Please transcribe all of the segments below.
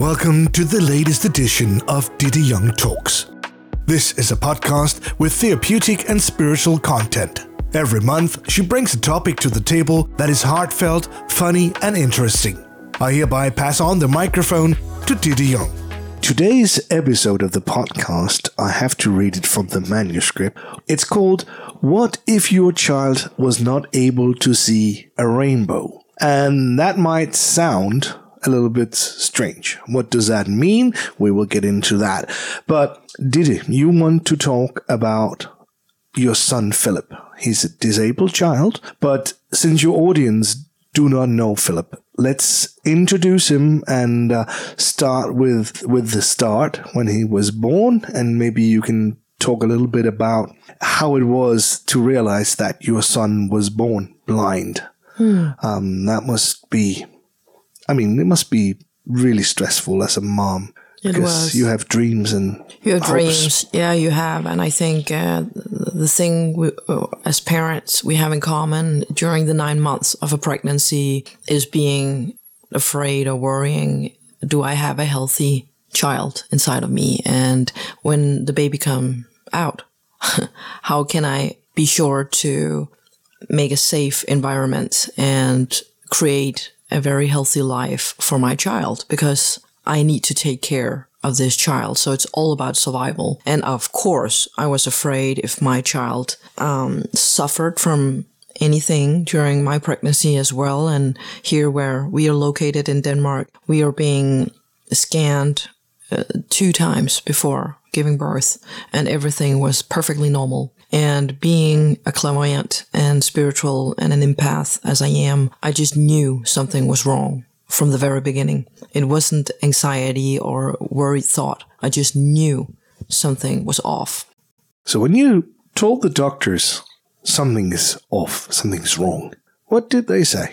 Welcome to the latest edition of Diddy Young Talks. This is a podcast with therapeutic and spiritual content. Every month, she brings a topic to the table that is heartfelt, funny, and interesting. I hereby pass on the microphone to Diddy Young. Today's episode of the podcast, I have to read it from the manuscript. It's called What If Your Child Was Not Able to See a Rainbow? And that might sound a little bit strange. What does that mean? We will get into that. But Diddy, you want to talk about your son Philip. He's a disabled child, but since your audience do not know Philip, let's introduce him and uh, start with with the start when he was born, and maybe you can talk a little bit about how it was to realize that your son was born blind. Hmm. Um, that must be I mean, it must be really stressful as a mom. It because was. you have dreams and You have hopes. dreams, yeah, you have, and I think uh, the thing we, uh, as parents we have in common during the nine months of a pregnancy is being afraid or worrying. Do I have a healthy child inside of me? And when the baby come out, how can I be sure to make a safe environment and create a very healthy life for my child because I need to take care of this child. So it's all about survival. And of course, I was afraid if my child um, suffered from anything during my pregnancy as well. And here, where we are located in Denmark, we are being scanned uh, two times before giving birth, and everything was perfectly normal. And being a clairvoyant and spiritual and an empath as I am, I just knew something was wrong from the very beginning. It wasn't anxiety or worried thought. I just knew something was off. So when you told the doctors something is off, something's wrong, what did they say?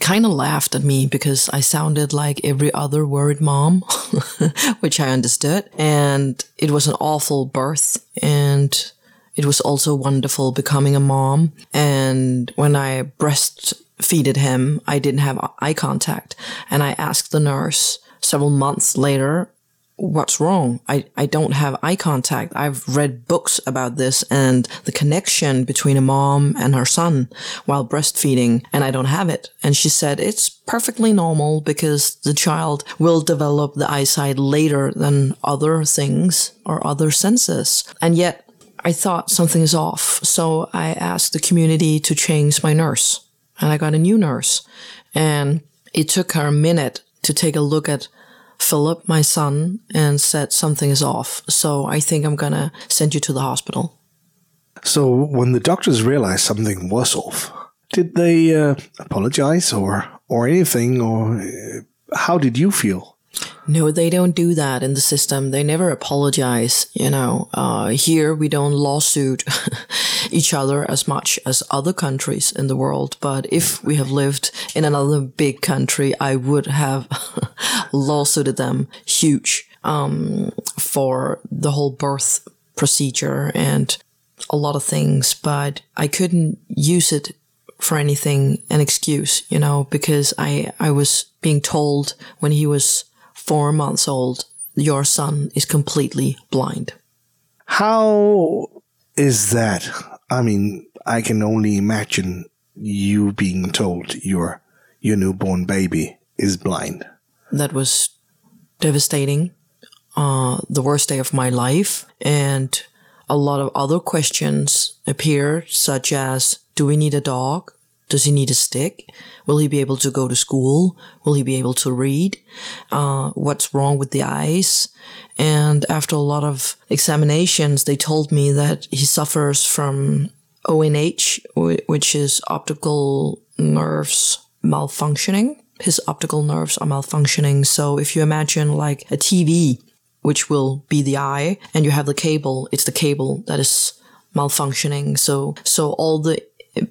Kind of laughed at me because I sounded like every other worried mom, which I understood. And it was an awful birth. And it was also wonderful becoming a mom. And when I breastfeeded him, I didn't have eye contact. And I asked the nurse several months later, what's wrong? I, I don't have eye contact. I've read books about this and the connection between a mom and her son while breastfeeding, and I don't have it. And she said it's perfectly normal because the child will develop the eyesight later than other things or other senses. And yet I thought something is off. So I asked the community to change my nurse and I got a new nurse. And it took her a minute to take a look at Philip, my son, and said something is off. So I think I'm going to send you to the hospital. So when the doctors realized something was off, did they uh, apologize or or anything, or uh, how did you feel? No, they don't do that in the system. They never apologize. You know, uh, here we don't lawsuit each other as much as other countries in the world. But if we have lived in another big country, I would have lawsuited them huge um, for the whole birth procedure and a lot of things. But I couldn't use it for anything, an excuse, you know, because I, I was being told when he was four months old, your son is completely blind. How is that? I mean, I can only imagine you being told your your newborn baby is blind. That was devastating. Uh, the worst day of my life. And a lot of other questions appeared, such as Do we need a dog? Does he need a stick? Will he be able to go to school? Will he be able to read? Uh, what's wrong with the eyes? And after a lot of examinations, they told me that he suffers from ONH, which is optical nerves malfunctioning. His optical nerves are malfunctioning. So if you imagine like a TV, which will be the eye, and you have the cable, it's the cable that is malfunctioning. So, so all the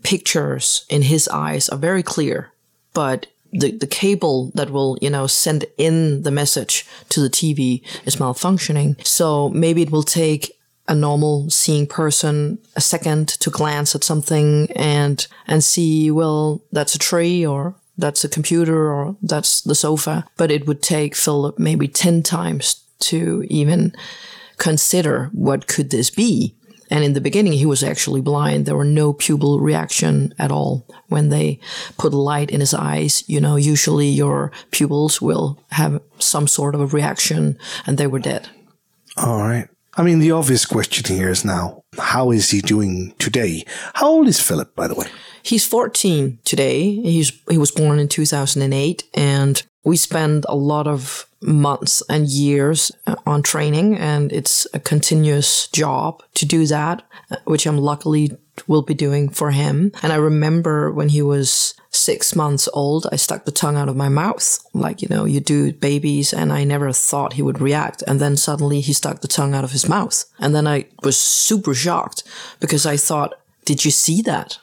pictures in his eyes are very clear, but the, the cable that will, you know, send in the message to the TV is malfunctioning. So maybe it will take a normal seeing person a second to glance at something and and see, well, that's a tree or that's a computer or that's the sofa. But it would take Philip maybe 10 times to even consider what could this be. And in the beginning, he was actually blind. There were no pupil reaction at all when they put light in his eyes. You know, usually your pupils will have some sort of a reaction and they were dead. All right. I mean, the obvious question here is now, how is he doing today? How old is Philip, by the way? He's 14 today. He's, he was born in 2008 and we spend a lot of months and years uh, on training and it's a continuous job to do that, uh, which I'm luckily will be doing for him. And I remember when he was six months old, I stuck the tongue out of my mouth, like, you know, you do babies, and I never thought he would react. And then suddenly he stuck the tongue out of his mouth. And then I was super shocked because I thought, did you see that?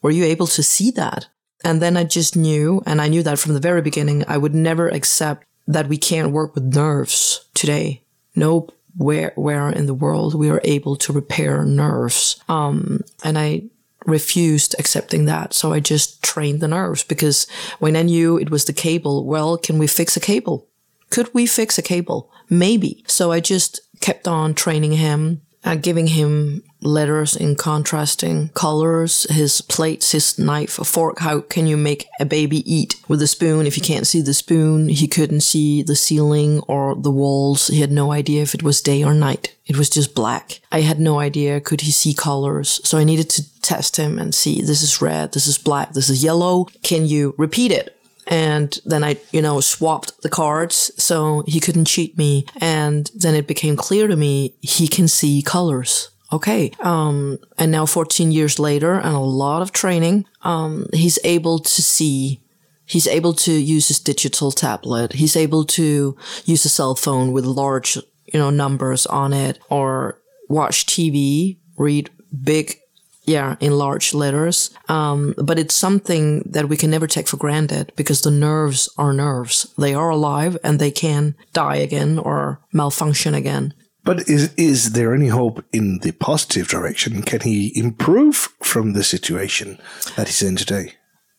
Were you able to see that? And then I just knew, and I knew that from the very beginning, I would never accept that we can't work with nerves today. No where where in the world we are able to repair nerves. Um, and I refused accepting that. So I just trained the nerves because when I knew it was the cable, well, can we fix a cable? Could we fix a cable? Maybe. So I just kept on training him, and giving him letters in contrasting colors, his plates, his knife, a fork. How can you make a baby eat with a spoon if you can't see the spoon? He couldn't see the ceiling or the walls. He had no idea if it was day or night. It was just black. I had no idea could he see colors. So I needed to test him and see this is red, this is black, this is yellow. Can you repeat it? And then I, you know, swapped the cards so he couldn't cheat me. And then it became clear to me he can see colors okay. Um, and now 14 years later and a lot of training, um, he's able to see, he's able to use his digital tablet. He's able to use a cell phone with large, you know, numbers on it or watch TV, read big, yeah, in large letters. Um, but it's something that we can never take for granted because the nerves are nerves. They are alive and they can die again or malfunction again. But is is there any hope in the positive direction? Can he improve from the situation that he's in today?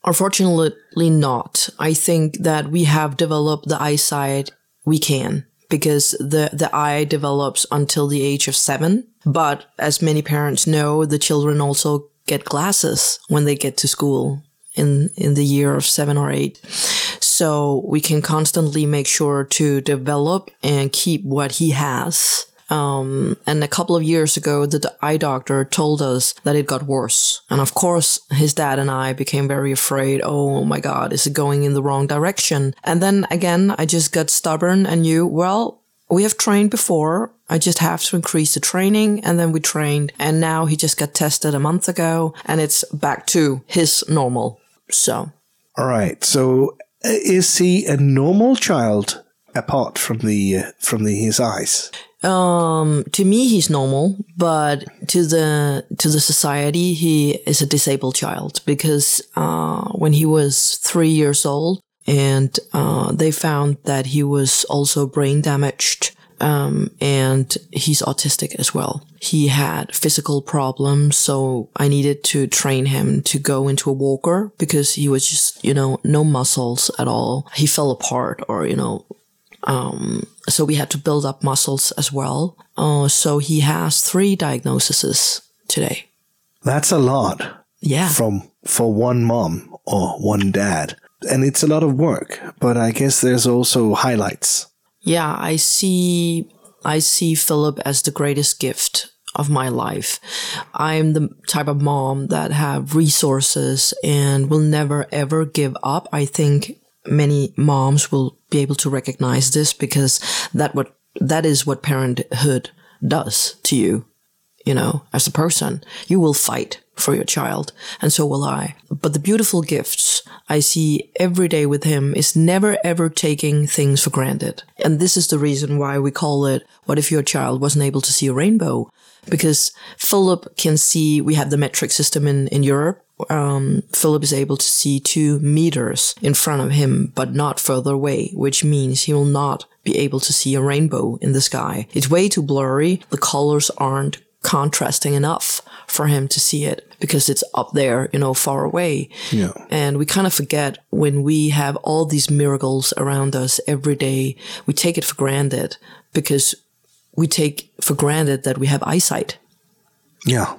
Unfortunately, not. I think that we have developed the eyesight we can because the, the eye develops until the age of seven. But as many parents know, the children also get glasses when they get to school in, in the year of seven or eight. So we can constantly make sure to develop and keep what he has um, and a couple of years ago, the eye doctor told us that it got worse. And of course, his dad and I became very afraid. Oh my God, is it going in the wrong direction? And then again, I just got stubborn and knew, well, we have trained before. I just have to increase the training. And then we trained. And now he just got tested a month ago and it's back to his normal. So. All right. So uh, is he a normal child apart from the, uh, from the, his eyes? Um, to me, he's normal, but to the to the society, he is a disabled child because uh, when he was three years old, and uh, they found that he was also brain damaged, um, and he's autistic as well. He had physical problems, so I needed to train him to go into a walker because he was just, you know, no muscles at all. He fell apart or, you know, um, so we had to build up muscles as well. Uh, so he has three diagnoses today. That's a lot. Yeah. From for one mom or one dad. And it's a lot of work, but I guess there's also highlights. Yeah, I see I see Philip as the greatest gift of my life. I'm the type of mom that have resources and will never ever give up. I think many moms will be able to recognize this because that what that is what parenthood does to you you know as a person. You will fight for your child and so will i. But the beautiful gifts i see every day with him is never ever taking things for granted. And this is the reason why we call it what if your child wasn't able to see a rainbow? Because philip can see we have the metric system in in europe um, Philip is able to see two meters in front of him, but not further away, which means he will not be able to see a rainbow in the sky. It's way too blurry. The colors aren't contrasting enough for him to see it because it's up there, you know, far away. Yeah. And we kind of forget when we have all these miracles around us every day, we take it for granted because we take for granted that we have eyesight. Yeah.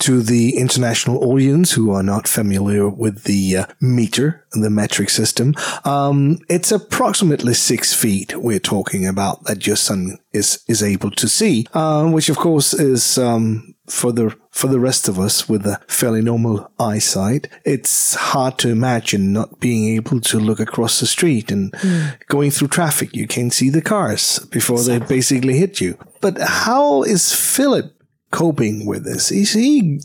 To the international audience who are not familiar with the uh, meter, the metric system, um, it's approximately six feet we're talking about that your son is is able to see, uh, which of course is um, for the for the rest of us with a fairly normal eyesight. It's hard to imagine not being able to look across the street and going through traffic. You can see the cars before they basically hit you. But how is Philip coping with this? Is he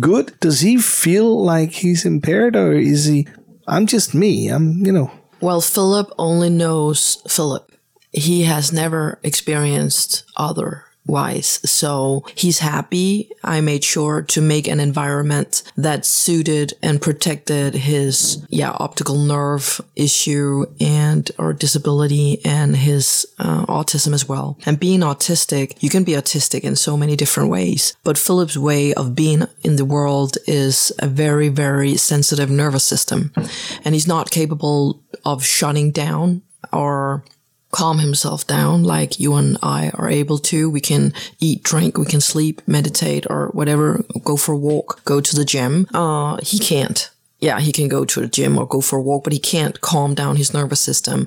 good? Does he feel like he's impaired or is he, I'm just me. I'm, you know, Well, Philip only knows Philip. He has never experienced otherwise. So he's happy. I made sure to make an environment that suited and protected his, yeah, optical nerve issue and or disability and his uh, autism as well. And being autistic, you can be autistic in so many different ways. But Philip's way of being in the world is a very, very sensitive nervous system. And he's not capable of shutting down or calm himself down like you and I are able to. We can eat, drink, we can sleep, meditate, or whatever, go for a walk, go to the gym. Uh, he can't. Yeah, he can go to the gym or go for a walk, but he can't calm down his nervous system.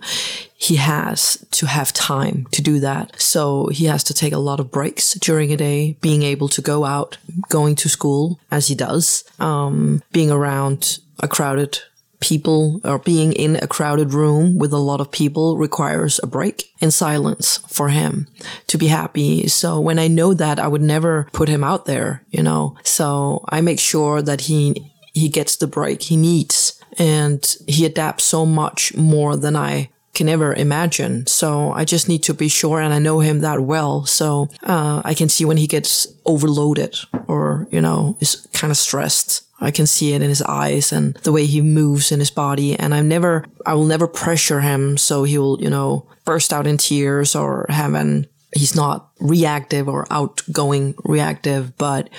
He has to have time to do that. So he has to take a lot of breaks during a day, being able to go out, going to school as he does, um, being around a crowded people or being in a crowded room with a lot of people requires a break in silence for him to be happy. So when I know that, I would never put him out there, you know. So I make sure that he he gets the break he needs and he adapts so much more than I can ever imagine. So I just need to be sure, and I know him that well, so uh, I can see when he gets overloaded or you know is kind of stressed. I can see it in his eyes and the way he moves in his body. And I never, I will never pressure him so he will, you know, burst out in tears or have an, he's not reactive or outgoing reactive, but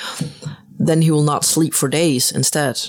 then he will not sleep for days instead.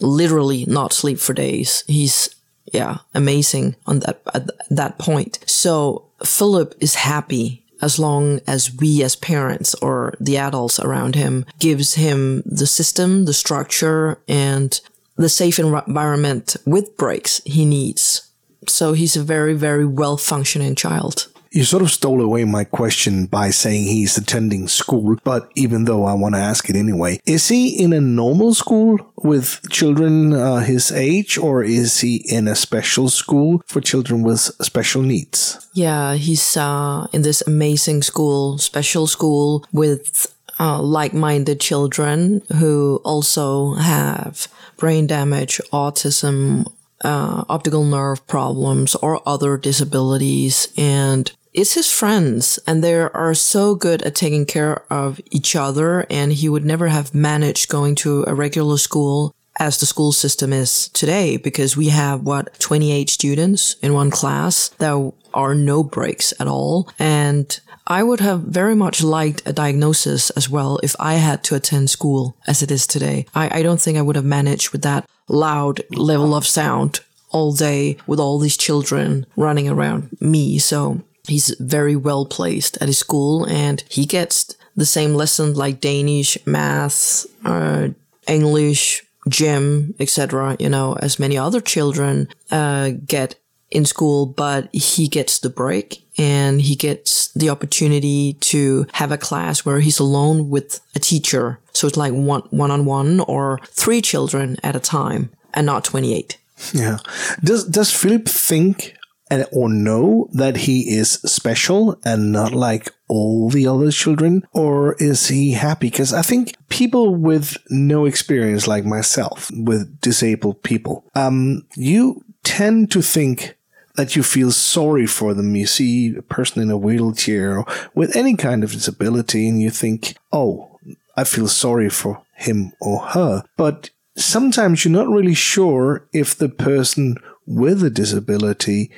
Literally not sleep for days. He's, yeah, amazing on that, at that point. So Philip is happy as long as we as parents or the adults around him gives him the system, the structure, and the safe environment with breaks he needs. So he's a very, very well functioning child. You sort of stole away my question by saying he's attending school, but even though I want to ask it anyway, is he in a normal school with children uh, his age, or is he in a special school for children with special needs? Yeah, he's uh, in this amazing school, special school with uh, like minded children who also have brain damage, autism, uh, optical nerve problems, or other disabilities. And it's his friends, and they are so good at taking care of each other. And he would never have managed going to a regular school as the school system is today because we have what 28 students in one class. There are no breaks at all. And I would have very much liked a diagnosis as well if I had to attend school as it is today. I, I don't think I would have managed with that loud level of sound all day with all these children running around me. So he's very well placed at his school and he gets the same lessons like Danish, math, uh, English, gym, etc., you know, as many other children uh, get in school, but he gets the break and he gets the opportunity to have a class where he's alone with a teacher. So it's like one one on one or three children at a time and not 28. Yeah. Does does Philip think and or know that he is special and not like all the other children, or is he happy? Because I think people with no experience, like myself, with disabled people, um, you tend to think that you feel sorry for them. You see a person in a wheelchair or with any kind of disability, and you think, "Oh, I feel sorry for him or her," but sometimes you're not really sure if the person with a disability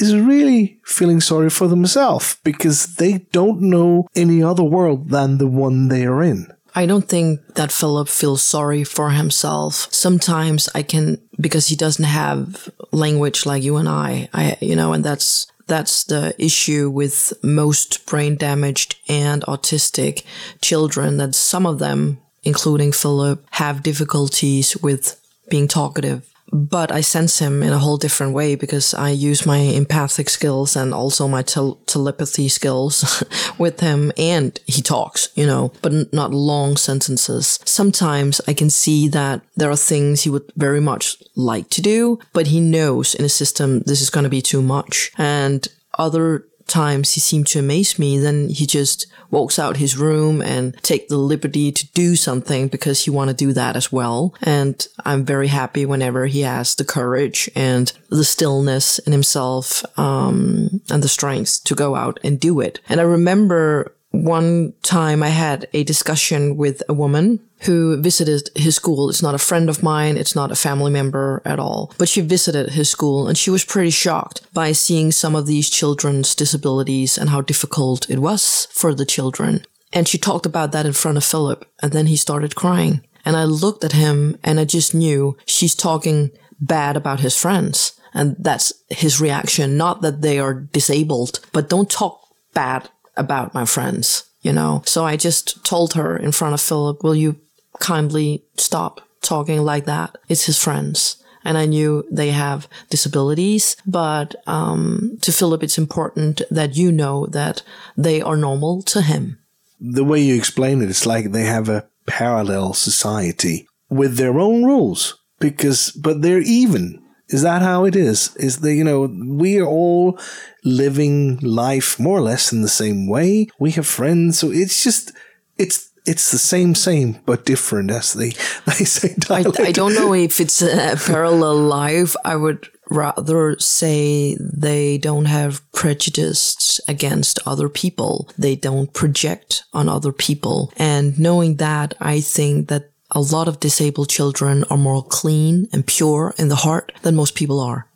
is really feeling sorry for themselves because they don't know any other world than the one they are in. I don't think that Philip feels sorry for himself. Sometimes I can, because he doesn't have language like you and I, I, you know, and that's, that's the issue with most brain damaged and autistic children that some of them, including Philip, have difficulties with being talkative but I sense him in a whole different way because I use my empathic skills and also my tel- telepathy skills with him and he talks, you know, but n- not long sentences. Sometimes I can see that there are things he would very much like to do, but he knows in a system this is going to be too much. And other times he seemed to amaze me, then he just walks out his room and take the liberty to do something because he want to do that as well. And I'm very happy whenever he has the courage and the stillness in himself um, and the strength to go out and do it. And I remember one time I had a discussion with a woman who visited his school. It's not a friend of mine. It's not a family member at all, but she visited his school and she was pretty shocked by seeing some of these children's disabilities and how difficult it was for the children. And she talked about that in front of Philip and then he started crying. And I looked at him and I just knew she's talking bad about his friends. And that's his reaction. Not that they are disabled, but don't talk bad about my friends, you know? So I just told her in front of Philip, will you kindly stop talking like that? It's his friends. And I knew they have disabilities, but um, to Philip, it's important that you know that they are normal to him. The way you explain it, it's like they have a parallel society with their own rules because, but they're even. Is that how it is? Is that, you know, we are all living life more or less in the same way. We have friends. So it's just, it's, it's the same, same, but different, as they, they say. I, I don't know if it's a parallel life. I would rather say they don't have prejudice against other people. They don't project on other people. And knowing that, I think that a lot of disabled children are more clean and pure in the heart than most people are.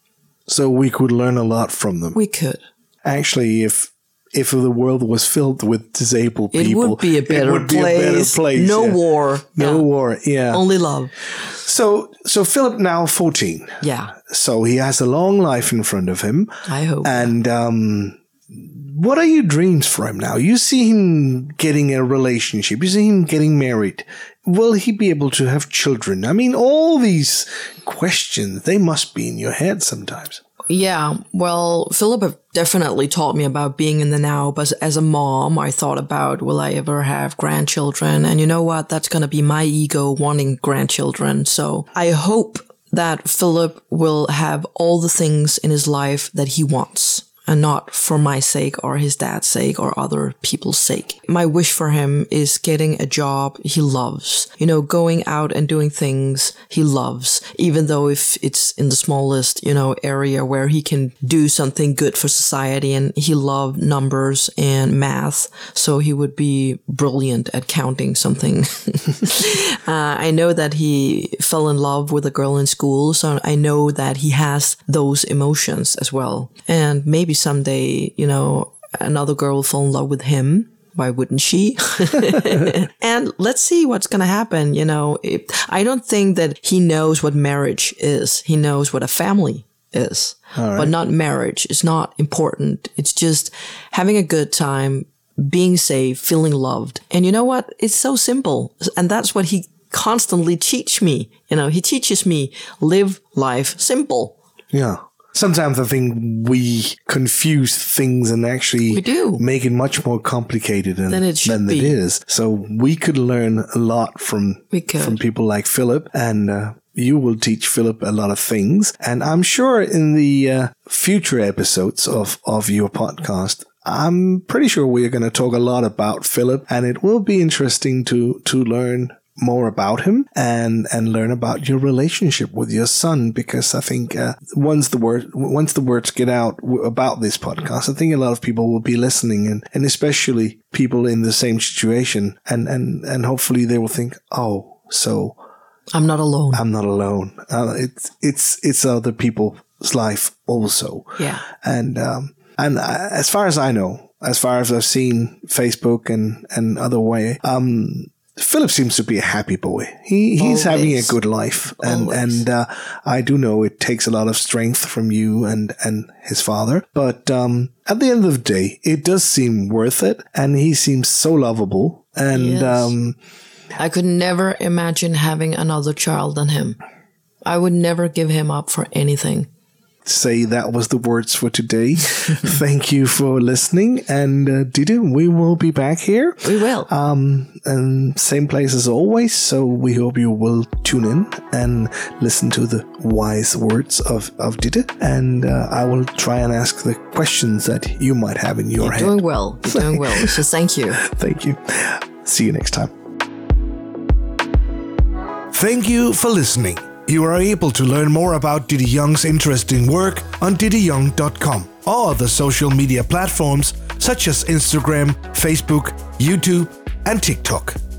So we could learn a lot from them. We could. Actually, if if the world was filled with disabled people, it would be a better, be place. A better place. No yeah. war. No yeah. war. Yeah. Only love. So so Philip now fourteen. Yeah. So he has a long life in front of him. I hope. And um, what are your dreams for him now? You see him getting a relationship. You see him getting married. Will he be able to have children? I mean, all these questions, they must be in your head sometimes. Yeah, well, Philip definitely taught me about being in the now, but as a mom, I thought about will I ever have grandchildren? And you know what? That's going to be my ego wanting grandchildren. So I hope that Philip will have all the things in his life that he wants and not for my sake or his dad's sake or other people's sake. My wish for him is getting a job he loves, you know, going out and doing things he loves, even though if it's in the smallest, you know, area where he can do something good for society and he loved numbers and math. So he would be brilliant at counting something. uh, I know that he fell in love with a girl in school. So I know that he has those emotions as well. And maybe someday, you know, another girl will fall in love with him. Why wouldn't she? and let's see what's going to happen. You know, I don't think that he knows what marriage is. He knows what a family is, right. but not marriage. It's not important. It's just having a good time, being safe, feeling loved. And you know what? It's so simple. And that's what he constantly teach me. You know, he teaches me live life simple. Yeah. Sometimes I think we confuse things and actually we do. make it much more complicated than, than, it, than it is. So we could learn a lot from from people like Philip, and uh, you will teach Philip a lot of things. And I'm sure in the uh, future episodes of of your podcast, I'm pretty sure we are going to talk a lot about Philip, and it will be interesting to to learn more about him and and learn about your relationship with your son because I think uh, once the word once the words get out w- about this podcast I think a lot of people will be listening and and especially people in the same situation and and and hopefully they will think oh so I'm not alone I'm not alone uh, it's it's it's other people's life also. Yeah. And um, and as far as I know, as far as I've seen Facebook and and other way, um, Philip seems to be a happy boy. He he's having a good life, and Always. and uh, I do know it takes a lot of strength from you and and his father. But um, at the end of the day, it does seem worth it, and he seems so lovable. And Yes. um, I could never imagine having another child than him. I would never give him up for anything. Say that was the words for today. Thank you for listening, and uh, Didi, we will be back here. We will. Um, and same place as always. So we hope you will tune in and listen to the wise words of of Didi, and uh, I will try and ask the questions that you might have in your head. doing well. You're doing well. So thank you. Thank you. See you next time. Thank you for listening. You are able to learn more about Diddy Young's interesting work on diddyyoung.com or the social media platforms such as Instagram, Facebook, YouTube, and TikTok.